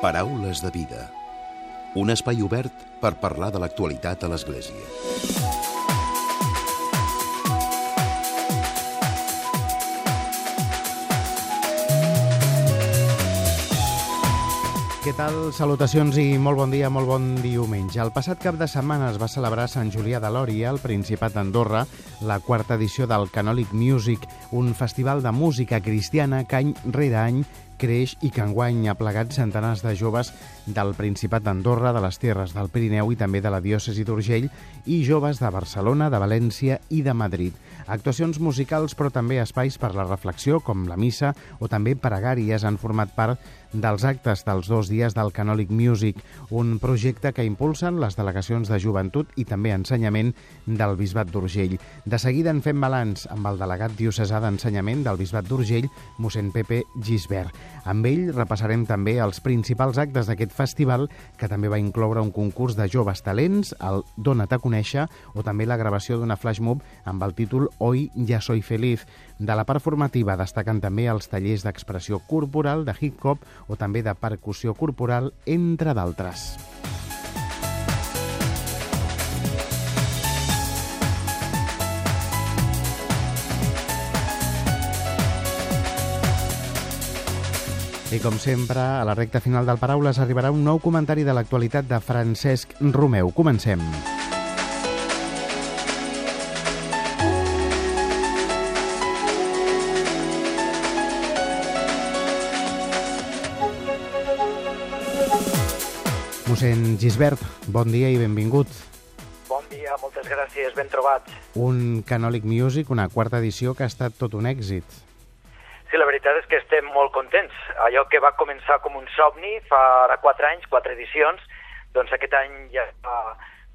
Paraules de vida. Un espai obert per parlar de l'actualitat a l'Església. Què tal? Salutacions i molt bon dia, molt bon diumenge. El passat cap de setmana es va celebrar Sant Julià de Lòria, al Principat d'Andorra, la quarta edició del Canòlic Music, un festival de música cristiana que any rere any creix i que enguany ha plegat centenars de joves del Principat d'Andorra, de les Terres del Pirineu i també de la diòcesi d'Urgell i joves de Barcelona, de València i de Madrid. Actuacions musicals, però també espais per la reflexió, com la missa, o també pregàries han format part dels actes dels dos dies del Canòlic Music, un projecte que impulsen les delegacions de joventut i també ensenyament del Bisbat d'Urgell. De seguida en fem balanç amb el delegat diocesà d'ensenyament del Bisbat d'Urgell, mossèn Pepe Gisbert. Amb ell repassarem també els principals actes d'aquest festival, que també va incloure un concurs de joves talents, el Dona't a conèixer, o també la gravació d'una flash mob amb el títol Hoy ya soy feliz. De la part formativa destaquen també els tallers d'expressió corporal, de hip-hop o també de percussió corporal, entre d'altres. I com sempre, a la recta final del Paraules arribarà un nou comentari de l'actualitat de Francesc Romeu. Comencem. Mossèn Gisbert, bon dia i benvingut. Bon dia, moltes gràcies, ben trobats. Un Canòlic Music, una quarta edició que ha estat tot un èxit. Sí, la veritat és que estem molt contents. Allò que va començar com un somni fa ara quatre anys, quatre edicions, doncs aquest any ja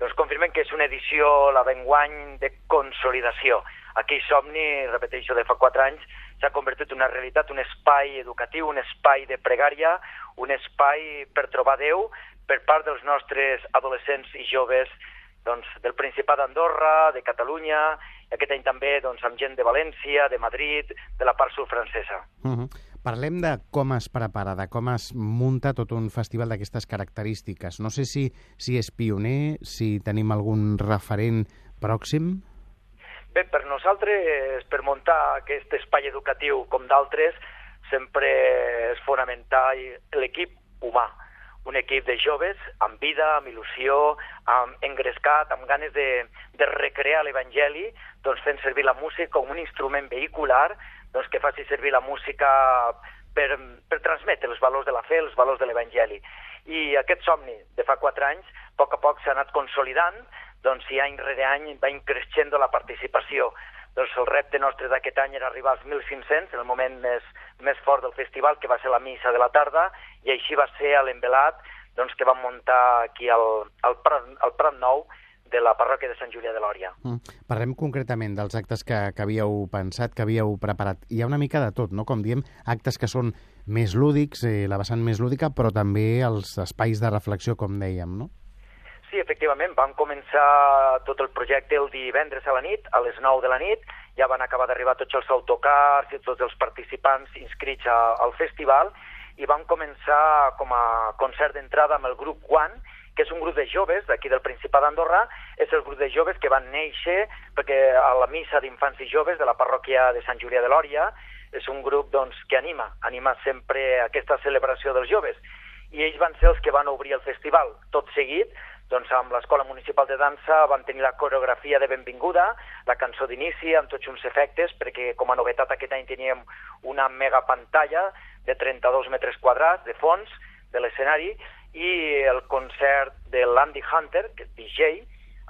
doncs confirmen que és una edició, la d'enguany, de consolidació. Aquell somni, repeteixo, de fa quatre anys, s'ha convertit en una realitat, un espai educatiu, un espai de pregària, un espai per trobar Déu, per part dels nostres adolescents i joves doncs, del Principat d'Andorra, de Catalunya, i aquest any també doncs, amb gent de València, de Madrid, de la part sud francesa. Uh -huh. Parlem de com es prepara, de com es munta tot un festival d'aquestes característiques. No sé si, si és pioner, si tenim algun referent pròxim. Bé, per nosaltres, per muntar aquest espai educatiu com d'altres, sempre és fonamental l'equip humà un equip de joves amb vida, amb il·lusió, amb engrescat, amb ganes de, de recrear l'Evangeli, doncs fent servir la música com un instrument vehicular doncs que faci servir la música per, per transmetre els valors de la fe, els valors de l'Evangeli. I aquest somni de fa quatre anys, a poc a poc s'ha anat consolidant, doncs i any rere any va increixent la participació. Doncs el repte nostre d'aquest any era arribar als 1.500, en el moment més, més fort del festival, que va ser la missa de la tarda, i així va ser l'embelat doncs, que vam muntar aquí al, al, Prat, al Prat Nou de la parròquia de Sant Julià de Lòria. Mm. Parlem concretament dels actes que, que havíeu pensat, que havíeu preparat. Hi ha una mica de tot, no? Com diem, actes que són més lúdics, eh, la vessant més lúdica, però també els espais de reflexió, com dèiem, no? Sí, efectivament, vam començar tot el projecte el divendres a la nit, a les 9 de la nit, ja van acabar d'arribar tots els autocars i tots els participants inscrits a, al festival, i vam començar com a concert d'entrada amb el grup One, que és un grup de joves d'aquí del Principat d'Andorra, és el grup de joves que van néixer perquè a la missa d'infants i joves de la parròquia de Sant Julià de Lòria és un grup doncs, que anima, anima sempre aquesta celebració dels joves. I ells van ser els que van obrir el festival. Tot seguit, doncs amb l'Escola Municipal de Dansa van tenir la coreografia de benvinguda, la cançó d'inici amb tots uns efectes, perquè com a novetat aquest any teníem una mega pantalla de 32 metres quadrats de fons de l'escenari i el concert de l'Andy Hunter, que és DJ,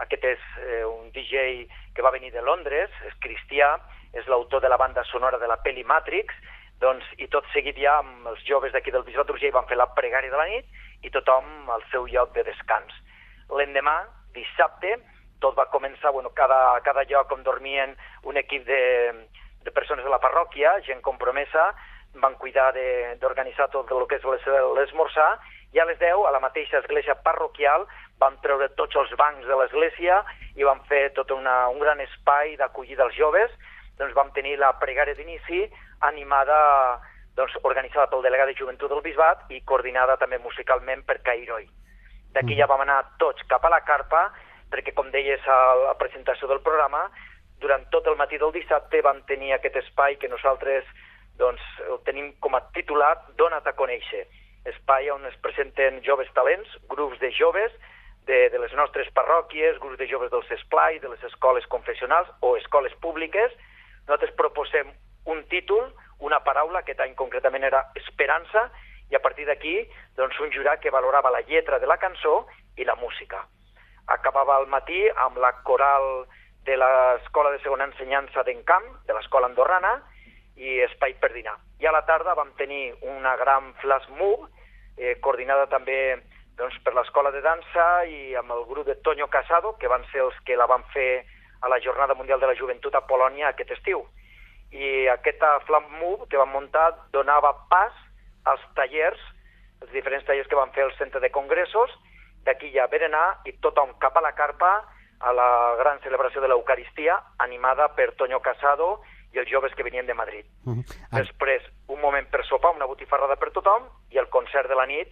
aquest és eh, un DJ que va venir de Londres, és cristià, és l'autor de la banda sonora de la pel·li Matrix, doncs, i tot seguit ja amb els joves d'aquí del Bisbat d'Urgell van fer la pregària de la nit i tothom al seu lloc de descans. L'endemà, dissabte, tot va començar, bueno, cada, cada lloc on dormien un equip de, de persones de la parròquia, gent compromesa, van cuidar d'organitzar tot el que és l'esmorzar, i a les 10, a la mateixa església parroquial, vam treure tots els bancs de l'església i vam fer tot una, un gran espai d'acollir dels joves, doncs vam tenir la pregària d'inici animada doncs, organitzada pel delegat de joventut del Bisbat i coordinada també musicalment per Cairoi. D'aquí ja vam anar tots cap a la carpa, perquè, com deies a la presentació del programa, durant tot el matí del dissabte vam tenir aquest espai que nosaltres doncs, el tenim com a titular Dona't a conèixer. Espai on es presenten joves talents, grups de joves de, de les nostres parròquies, grups de joves dels esplai, de les escoles confessionals o escoles públiques. Nosaltres proposem un títol, una paraula, aquest any concretament era esperança, i a partir d'aquí doncs, un jurat que valorava la lletra de la cançó i la música. Acabava al matí amb la coral de l'Escola de Segona Ensenyança d'Encamp, de l'Escola Andorrana, i Espai per dinar. I a la tarda vam tenir una gran flash move, eh, coordinada també doncs, per l'Escola de Dansa i amb el grup de Toño Casado, que van ser els que la van fer a la Jornada Mundial de la Joventut a Polònia aquest estiu. I aquesta flash move que van muntar donava pas als tallers, els diferents tallers que van fer al centre de congressos, d'aquí ja berenar i tothom cap a la carpa a la gran celebració de l'Eucaristia, animada per Toño Casado i els joves que venien de Madrid. Uh -huh. ah. Després, un moment per sopar, una botifarrada per tothom, i el concert de la nit,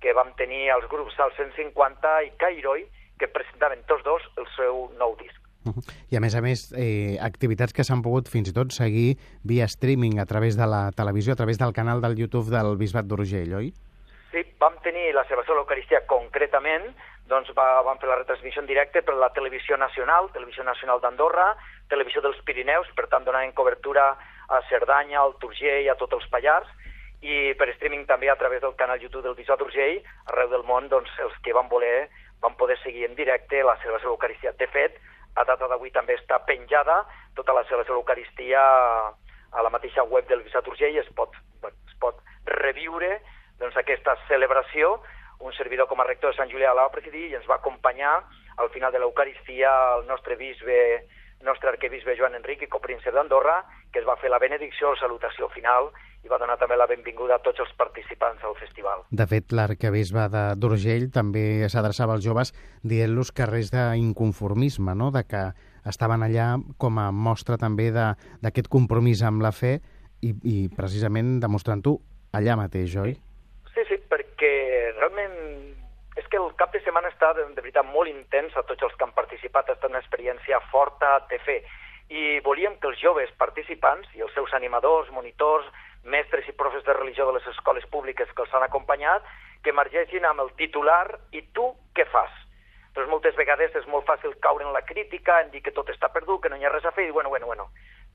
que vam tenir els grups al 150 i Cairoi, que presentaven tots dos el seu nou disc. Uh -huh. I a més a més, eh, activitats que s'han pogut fins i tot seguir via streaming a través de la televisió, a través del canal del YouTube del Bisbat d'Urgell, oi? Sí, vam tenir la celebració de l'Eucaristia concretament, doncs va, vam fer la retransmissió en directe per la Televisió Nacional, Televisió Nacional d'Andorra, Televisió dels Pirineus, per tant donaven cobertura a Cerdanya, al Turgell, a tots els Pallars, i per streaming també a través del canal YouTube del Bisbat d'Urgell, arreu del món, doncs els que van voler van poder seguir en directe la celebració de l'Eucaristia. De fet, a data d'avui també està penjada tota la celebració de l'Eucaristia a la mateixa web del Bisbat d'Urgell, es pot, es pot reviure doncs, aquesta celebració. Un servidor com a rector de Sant Julià la va presidir i ens va acompanyar al final de l'Eucaristia el nostre bisbe nostre arquebisbe Joan Enric i copríncep d'Andorra, que es va fer la benedicció, la salutació final, i va donar també la benvinguda a tots els participants al festival. De fet, l'arquebisbe d'Urgell també s'adreçava als joves dient-los que res d'inconformisme, no? de que estaven allà com a mostra també d'aquest compromís amb la fe i, i precisament demostrant-ho allà mateix, oi? Sí, sí, perquè realment és que el cap de setmana està de, de veritat molt intens a tots els que han participat, ha estat una experiència forta de fer. I volíem que els joves participants i els seus animadors, monitors, mestres i profes de religió de les escoles públiques que els han acompanyat, que emergeixin amb el titular i tu què fas? Doncs moltes vegades és molt fàcil caure en la crítica, en dir que tot està perdut, que no hi ha res a fer, i bueno, bueno, bueno,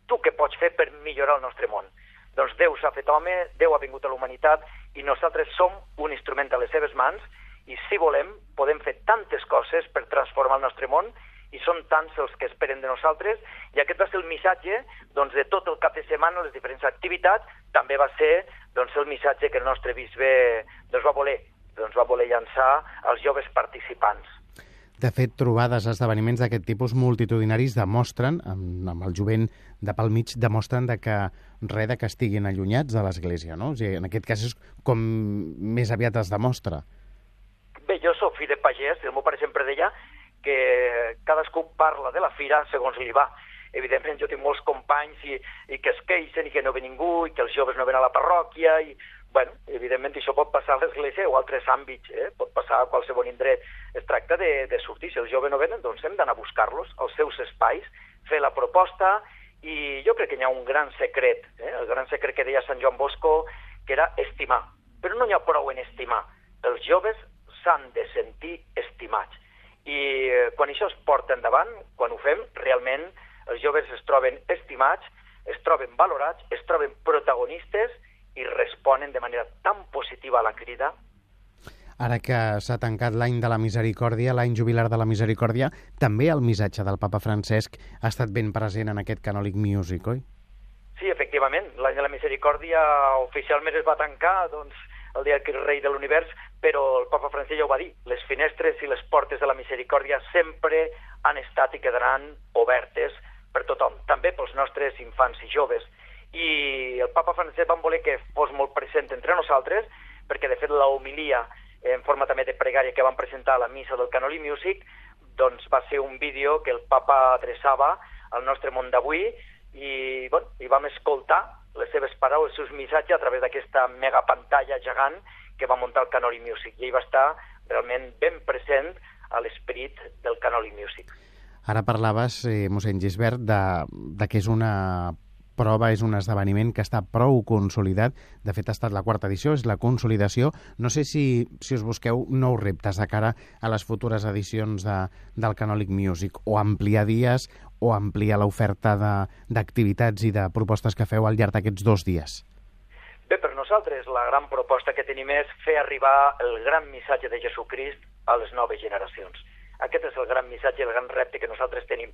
tu què pots fer per millorar el nostre món? Doncs Déu s'ha fet home, Déu ha vingut a la humanitat i nosaltres som un instrument a les seves mans i si volem podem fer tantes coses per transformar el nostre món i són tants els que esperen de nosaltres i aquest va ser el missatge doncs, de tot el cap de setmana, les diferents activitats, també va ser doncs, el missatge que el nostre bisbe doncs, va voler doncs, va voler llançar als joves participants. De fet, trobades, esdeveniments d'aquest tipus multitudinaris demostren, amb, amb el jovent de pel mig, demostren de que res de que estiguin allunyats de l'Església, no? O sigui, en aquest cas és com més aviat es demostra. Bé, jo sóc fill de pagès, el meu pare sempre deia que cadascú parla de la fira segons li va. Evidentment, jo tinc molts companys i, i que es queixen i que no ve ningú i que els joves no ven a la parròquia i, bueno, evidentment això pot passar a l'església o a altres àmbits, eh? pot passar a qualsevol indret. Es tracta de, de sortir, si els joves no venen, doncs hem d'anar a buscar-los als seus espais, fer la proposta i jo crec que hi ha un gran secret, eh? el gran secret que deia Sant Joan Bosco, que era estimar. Però no n'hi ha prou en estimar. Els joves s'han de sentir estimats. I eh, quan això es porta endavant, quan ho fem, realment els joves es troben estimats, es troben valorats, es troben protagonistes i responen de manera tan positiva a la crida. Ara que s'ha tancat l'any de la misericòrdia, l'any jubilar de la misericòrdia, també el missatge del papa Francesc ha estat ben present en aquest Canòlic Music, oi? Sí, efectivament. L'any de la misericòrdia oficialment es va tancar doncs, el dia que el rei de l'univers però el papa Francesc ja ho va dir, les finestres i les portes de la misericòrdia sempre han estat i quedaran obertes per tothom, també pels nostres infants i joves. I el papa Francesc van voler que fos molt present entre nosaltres, perquè de fet la homilia en forma també de pregària que van presentar a la missa del Canoli Music, doncs va ser un vídeo que el papa adreçava al nostre món d'avui i, bueno, i vam escoltar les seves paraules, els seus missatges a través d'aquesta megapantalla gegant que va muntar el Canoli Music. I ell va estar realment ben present a l'esperit del Canoli Music. Ara parlaves, eh, mossèn Gisbert, de, de que és una prova, és un esdeveniment que està prou consolidat. De fet, ha estat la quarta edició, és la consolidació. No sé si, si us busqueu nous reptes de cara a les futures edicions de, del Canòlic Music, o ampliar dies, o ampliar l'oferta d'activitats i de propostes que feu al llarg d'aquests dos dies. Nosaltres la gran proposta que tenim és fer arribar el gran missatge de Jesucrist a les noves generacions. Aquest és el gran missatge, el gran repte que nosaltres tenim.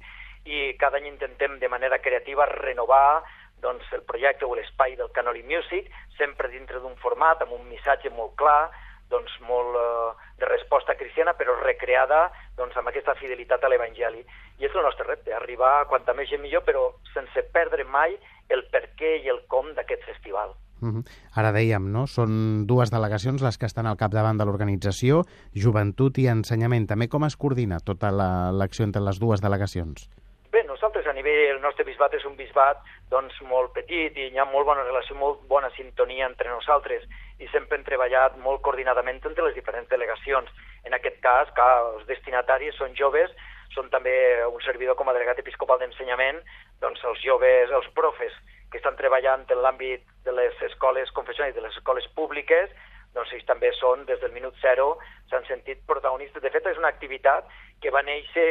I cada any intentem de manera creativa renovar doncs, el projecte o l'espai del Canoli Music, sempre dintre d'un format amb un missatge molt clar, doncs, molt eh, de resposta cristiana, però recreada doncs, amb aquesta fidelitat a l'Evangeli. I és el nostre repte, arribar a quanta més gent millor, però sense perdre mai el per què i el com d'aquest festival. Uh -huh. Ara dèiem, no? Són dues delegacions les que estan al capdavant de l'organització, joventut i ensenyament. També com es coordina tota l'acció entre les dues delegacions? Bé, nosaltres a nivell, el nostre bisbat és un bisbat doncs, molt petit i hi ha molt bona relació, molt bona sintonia entre nosaltres i sempre hem treballat molt coordinadament entre les diferents delegacions. En aquest cas, que els destinataris són joves, són també un servidor com a delegat episcopal d'ensenyament, doncs els joves, els profes que estan treballant en l'àmbit de les escoles confessionals i de les escoles públiques, doncs ells també són, des del minut zero, s'han sentit protagonistes. De fet, és una activitat que va néixer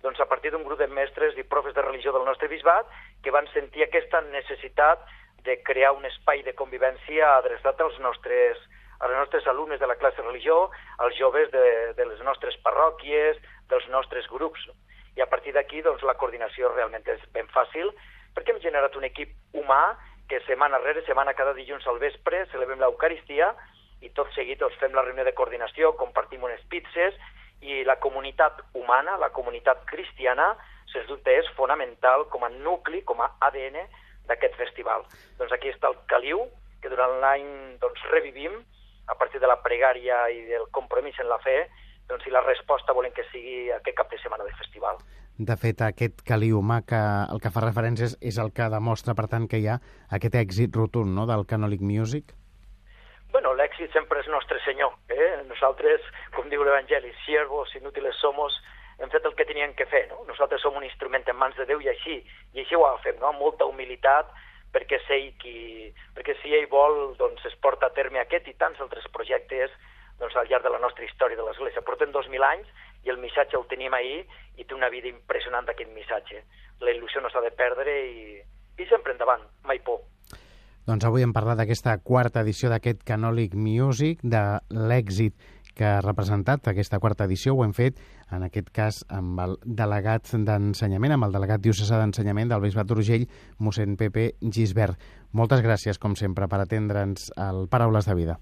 doncs, a partir d'un grup de mestres i profes de religió del nostre bisbat que van sentir aquesta necessitat de crear un espai de convivència adreçat als nostres, als nostres alumnes de la classe religió, als joves de, de les nostres parròquies, dels nostres grups. I a partir d'aquí doncs, la coordinació realment és ben fàcil perquè hem generat un equip humà que setmana rere setmana, cada dilluns al vespre, celebrem l'Eucaristia i tot seguit doncs, fem la reunió de coordinació, compartim unes pizzas i la comunitat humana, la comunitat cristiana, sens dubte és fonamental com a nucli, com a ADN d'aquest festival. Doncs aquí està el caliu, que durant l'any doncs, revivim a partir de la pregària i del compromís en la fe, doncs, i la resposta volem que sigui aquest cap de setmana de festival. De fet, aquest calí humà que el que fa referència és, és el que demostra, per tant, que hi ha aquest èxit rotund no, del Canolic Music? Bueno, l'èxit sempre és nostre senyor. Eh? Nosaltres, com diu l'Evangeli, siervos inútiles somos, hem fet el que teníem que fer. No? Nosaltres som un instrument en mans de Déu i així, i així ho fem, no? amb molta humilitat, perquè, ell qui, perquè si ell vol doncs es porta a terme aquest i tants altres projectes doncs, al llarg de la nostra història de l'Església. Portem 2.000 anys i el missatge el tenim ahir i té una vida impressionant aquest missatge. La il·lusió no s'ha de perdre i, i sempre endavant, mai por. Doncs avui hem parlat d'aquesta quarta edició d'aquest Canòlic Music, de l'èxit que ha representat aquesta quarta edició. Ho hem fet, en aquest cas, amb el delegat d'ensenyament, amb el delegat diocesà d'ensenyament del Bisbat d'Urgell, mossèn Pepe Gisbert. Moltes gràcies, com sempre, per atendre'ns al Paraules de Vida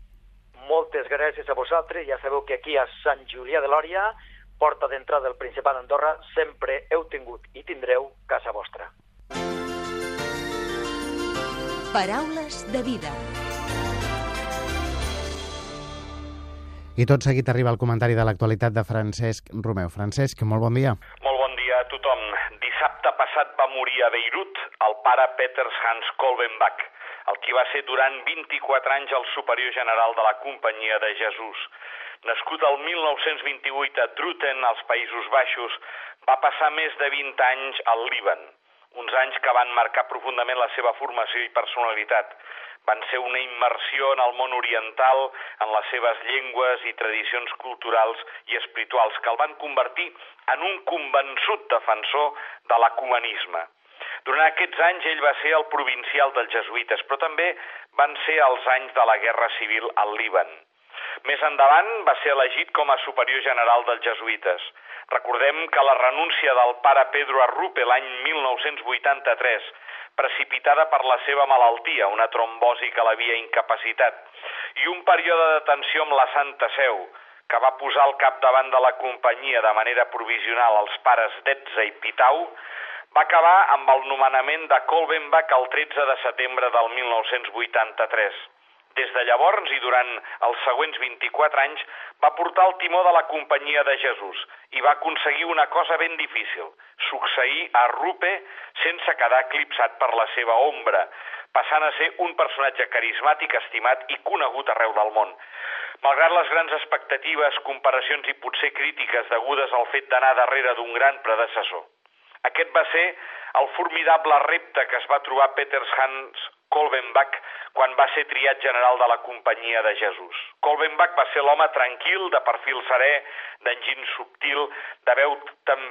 gràcies a vosaltres. Ja sabeu que aquí a Sant Julià de Lòria, porta d'entrada del Principat d'Andorra, sempre heu tingut i tindreu casa vostra. Paraules de vida. I tot seguit arriba el comentari de l'actualitat de Francesc Romeu. Francesc, molt bon dia. Molt bon dia a tothom. Dissabte passat va morir a Beirut el pare Peters Hans Kolbenbach, el qui va ser durant 24 anys el superior general de la Companyia de Jesús. Nascut el 1928 a Druten, als Països Baixos, va passar més de 20 anys al Líban, uns anys que van marcar profundament la seva formació i personalitat. Van ser una immersió en el món oriental, en les seves llengües i tradicions culturals i espirituals, que el van convertir en un convençut defensor de l'ecumenisme. Durant aquests anys ell va ser el provincial dels jesuïtes, però també van ser els anys de la Guerra Civil al Líban. Més endavant va ser elegit com a superior general dels jesuïtes. Recordem que la renúncia del pare Pedro Arrupe l'any 1983, precipitada per la seva malaltia, una trombosi que l'havia incapacitat, i un període de tensió amb la Santa Seu, que va posar al capdavant de la companyia de manera provisional els pares d'Etza i Pitau, va acabar amb el nomenament de Kolbenbach el 13 de setembre del 1983. Des de llavors i durant els següents 24 anys va portar el timó de la companyia de Jesús i va aconseguir una cosa ben difícil, succeir a Rupe sense quedar eclipsat per la seva ombra, passant a ser un personatge carismàtic, estimat i conegut arreu del món. Malgrat les grans expectatives, comparacions i potser crítiques degudes al fet d'anar darrere d'un gran predecessor. Aquest va ser el formidable repte que es va trobar Peter Hans Kolbenbach quan va ser triat general de la Companyia de Jesús. Kolbenbach va ser l'home tranquil, de perfil serè, d'enginy subtil, de veu tem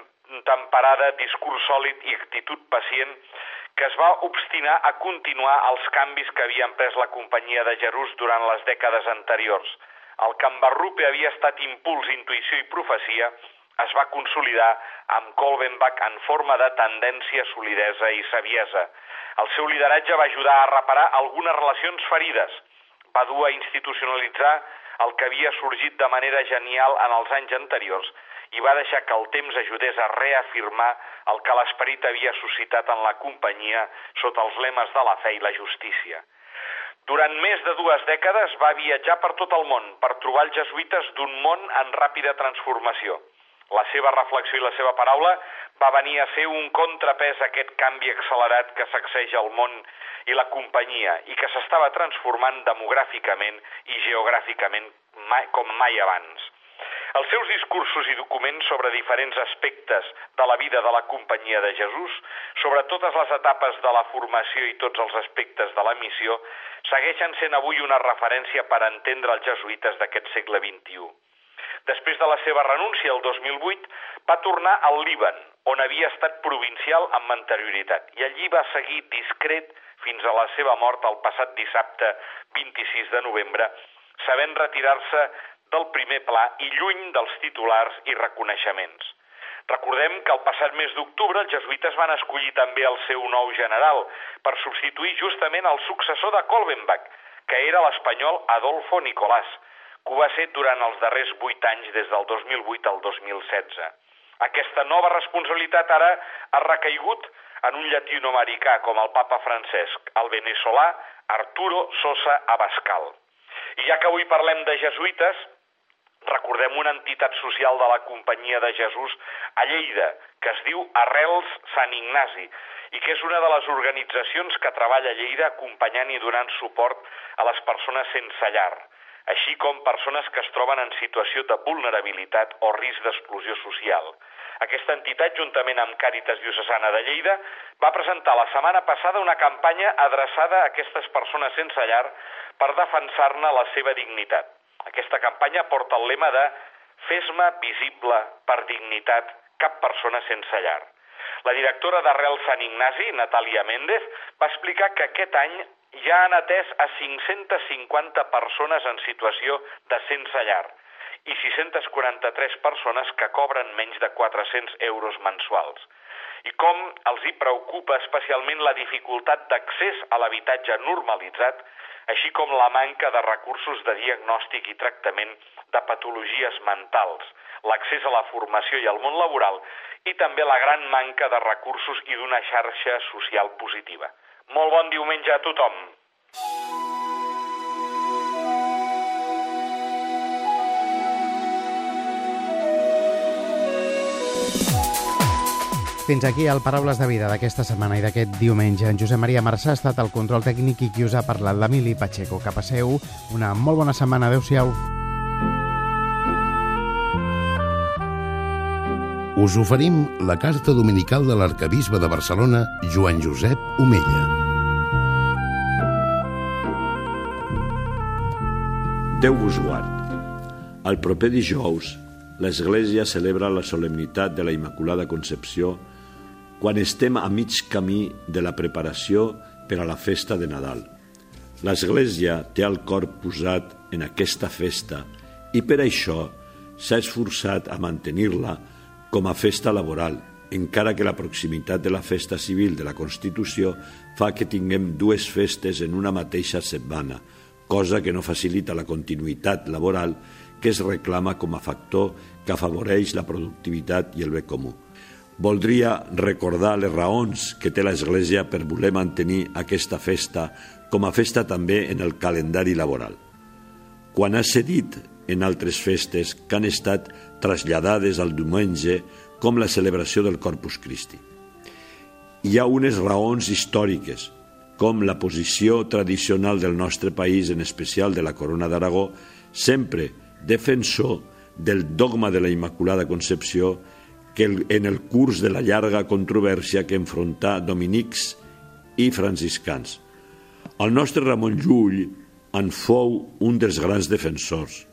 temperada, discurs sòlid i actitud pacient, que es va obstinar a continuar els canvis que havia emprès la Companyia de Jesús durant les dècades anteriors. El que amb Barrupe havia estat impuls, intuïció i profecia, es va consolidar amb Kolbenbach en forma de tendència, solidesa i saviesa. El seu lideratge va ajudar a reparar algunes relacions ferides, va dur a institucionalitzar el que havia sorgit de manera genial en els anys anteriors i va deixar que el temps ajudés a reafirmar el que l'esperit havia suscitat en la companyia sota els lemes de la fe i la justícia. Durant més de dues dècades va viatjar per tot el món per trobar els jesuïtes d'un món en ràpida transformació. La seva reflexió i la seva paraula va venir a ser un contrapès a aquest canvi accelerat que sacseja el món i la companyia i que s'estava transformant demogràficament i geogràficament mai, com mai abans. Els seus discursos i documents sobre diferents aspectes de la vida de la Companyia de Jesús, sobre totes les etapes de la formació i tots els aspectes de la missió, segueixen sent avui una referència per entendre els jesuïtes d'aquest segle XXI. Després de la seva renúncia el 2008, va tornar al Líban, on havia estat provincial amb anterioritat, i allí va seguir discret fins a la seva mort el passat dissabte 26 de novembre, sabent retirar-se del primer pla i lluny dels titulars i reconeixements. Recordem que el passat mes d'octubre els jesuïtes van escollir també el seu nou general per substituir justament el successor de Kolbenbach, que era l'espanyol Adolfo Nicolás, que ho va ser durant els darrers vuit anys des del 2008 al 2016. Aquesta nova responsabilitat ara ha recaigut en un llatinoamericà com el papa Francesc, el veneçolà Arturo Sosa Abascal. I ja que avui parlem de jesuïtes, recordem una entitat social de la Companyia de Jesús a Lleida, que es diu Arrels Sant Ignasi, i que és una de les organitzacions que treballa a Lleida acompanyant i donant suport a les persones sense llar així com persones que es troben en situació de vulnerabilitat o risc d'exclusió social. Aquesta entitat, juntament amb Càritas Diocesana de Lleida, va presentar la setmana passada una campanya adreçada a aquestes persones sense llar per defensar-ne la seva dignitat. Aquesta campanya porta el lema de Fes-me visible per dignitat cap persona sense llar. La directora d'Arrel Sant Ignasi, Natàlia Méndez, va explicar que aquest any ja han atès a 550 persones en situació de sense llar i 643 persones que cobren menys de 400 euros mensuals. I com els hi preocupa especialment la dificultat d'accés a l'habitatge normalitzat, així com la manca de recursos de diagnòstic i tractament de patologies mentals, l'accés a la formació i al món laboral i també la gran manca de recursos i d'una xarxa social positiva. Molt bon diumenge a tothom. Fins aquí el Paraules de Vida d'aquesta setmana i d'aquest diumenge. En Josep Maria Marçà ha estat el control tècnic i qui us ha parlat l'Emili Pacheco. Que passeu una molt bona setmana. Adéu-siau. Us oferim la carta dominical de l'arcabisbe de Barcelona, Joan Josep Omella. Déu vos guard. El proper dijous, l'Església celebra la solemnitat de la Immaculada Concepció quan estem a mig camí de la preparació per a la festa de Nadal. L'Església té el cor posat en aquesta festa i per això s'ha esforçat a mantenir-la com a festa laboral, encara que la proximitat de la festa civil de la Constitució fa que tinguem dues festes en una mateixa setmana, cosa que no facilita la continuïtat laboral que es reclama com a factor que afavoreix la productivitat i el bé comú. Voldria recordar les raons que té l'Església per voler mantenir aquesta festa com a festa també en el calendari laboral. Quan ha cedit en altres festes que han estat traslladades al diumenge com la celebració del Corpus Christi. Hi ha unes raons històriques, com la posició tradicional del nostre país, en especial de la Corona d'Aragó, sempre defensor del dogma de la Immaculada Concepció que en el curs de la llarga controvèrsia que enfrontà dominics i franciscans. El nostre Ramon Llull en fou un dels grans defensors.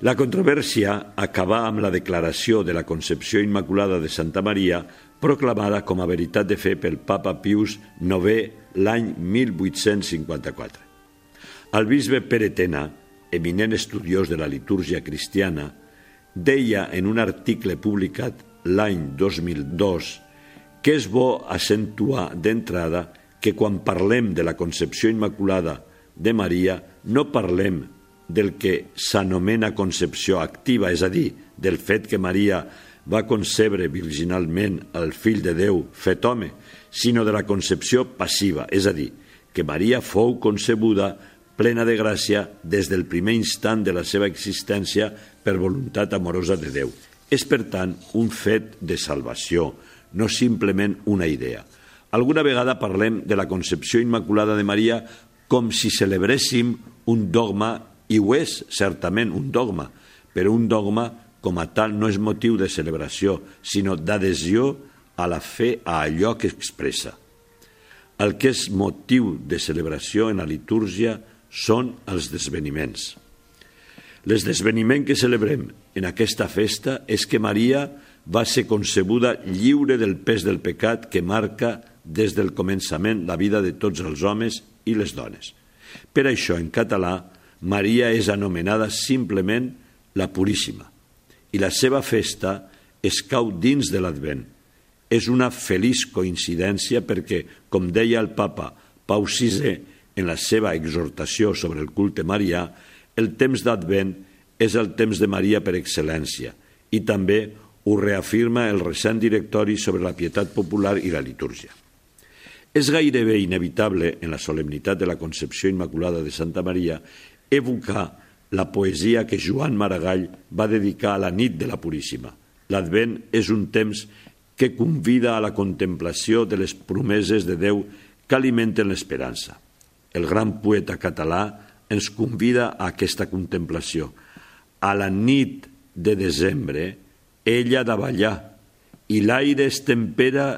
La controvèrsia acabà amb la declaració de la Concepció Immaculada de Santa Maria proclamada com a veritat de fe pel papa Pius IX l'any 1854. El bisbe Peretena, eminent estudiós de la litúrgia cristiana, deia en un article publicat l'any 2002 que és bo accentuar d'entrada que quan parlem de la concepció immaculada de Maria no parlem del que s'anomena concepció activa, és a dir, del fet que Maria va concebre virginalment el fill de Déu fet home, sinó de la concepció passiva, és a dir, que Maria fou concebuda plena de gràcia des del primer instant de la seva existència per voluntat amorosa de Déu. És, per tant, un fet de salvació, no simplement una idea. Alguna vegada parlem de la concepció immaculada de Maria com si celebréssim un dogma, i ho és certament un dogma, però un dogma com a tal no és motiu de celebració, sinó d'adhesió a la fe a allò que expressa. El que és motiu de celebració en la litúrgia són els desveniments. L'esdeveniment que celebrem en aquesta festa és que Maria va ser concebuda lliure del pes del pecat que marca des del començament la vida de tots els homes i les dones. Per això, en català, Maria és anomenada simplement la Puríssima i la seva festa es cau dins de l'Advent. És una feliç coincidència perquè, com deia el papa Pau VI en la seva exhortació sobre el culte marià, el temps d'Advent és el temps de Maria per excel·lència i també ho reafirma el recent directori sobre la pietat popular i la litúrgia. És gairebé inevitable en la solemnitat de la Concepció Immaculada de Santa Maria evocar la poesia que Joan Maragall va dedicar a la nit de la Puríssima. L'Advent és un temps que convida a la contemplació de les promeses de Déu que alimenten l'esperança. El gran poeta català ens convida a aquesta contemplació. A la nit de desembre, ella de ballar, i l'aire es tempera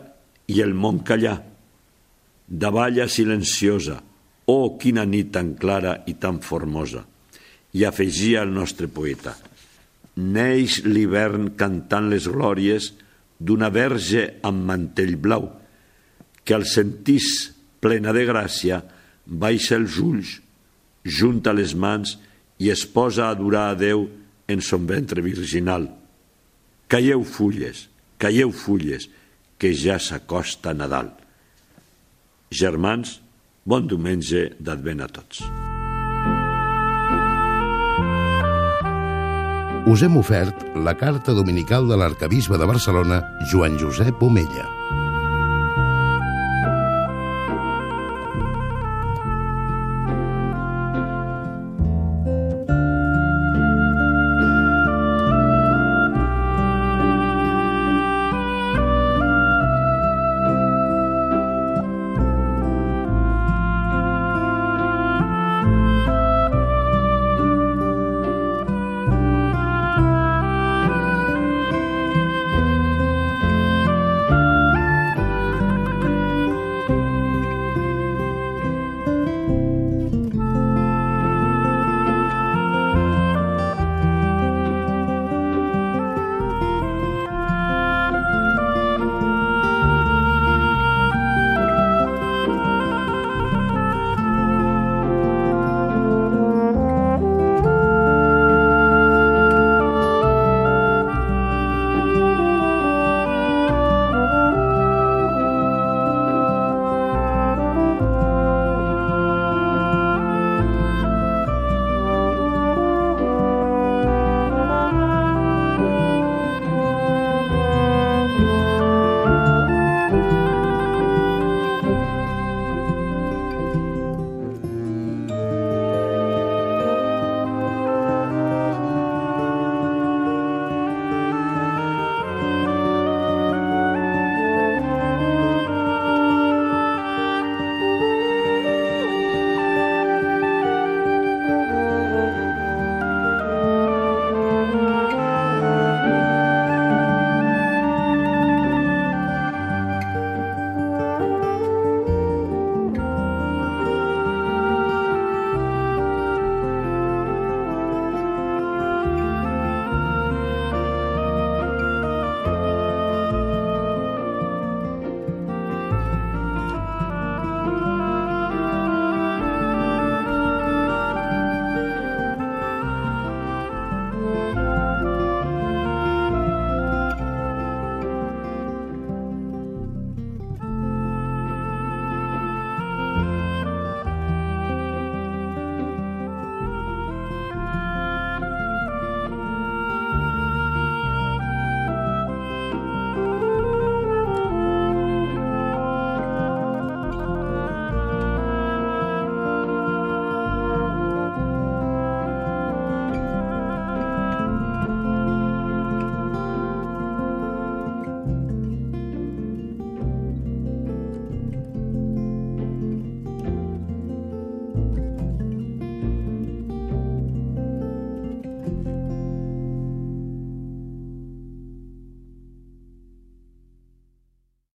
i el món callar. Davalla silenciosa, oh, quina nit tan clara i tan formosa. I afegia el nostre poeta, neix l'hivern cantant les glòries d'una verge amb mantell blau, que al sentís plena de gràcia baixa els ulls junta les mans i es posa a adorar a Déu en son ventre virginal. Caieu fulles, caieu fulles, que ja s'acosta Nadal. Germans, bon diumenge d'Advent a tots. Us hem ofert la carta dominical de l'arcabisbe de Barcelona, Joan Josep Omella.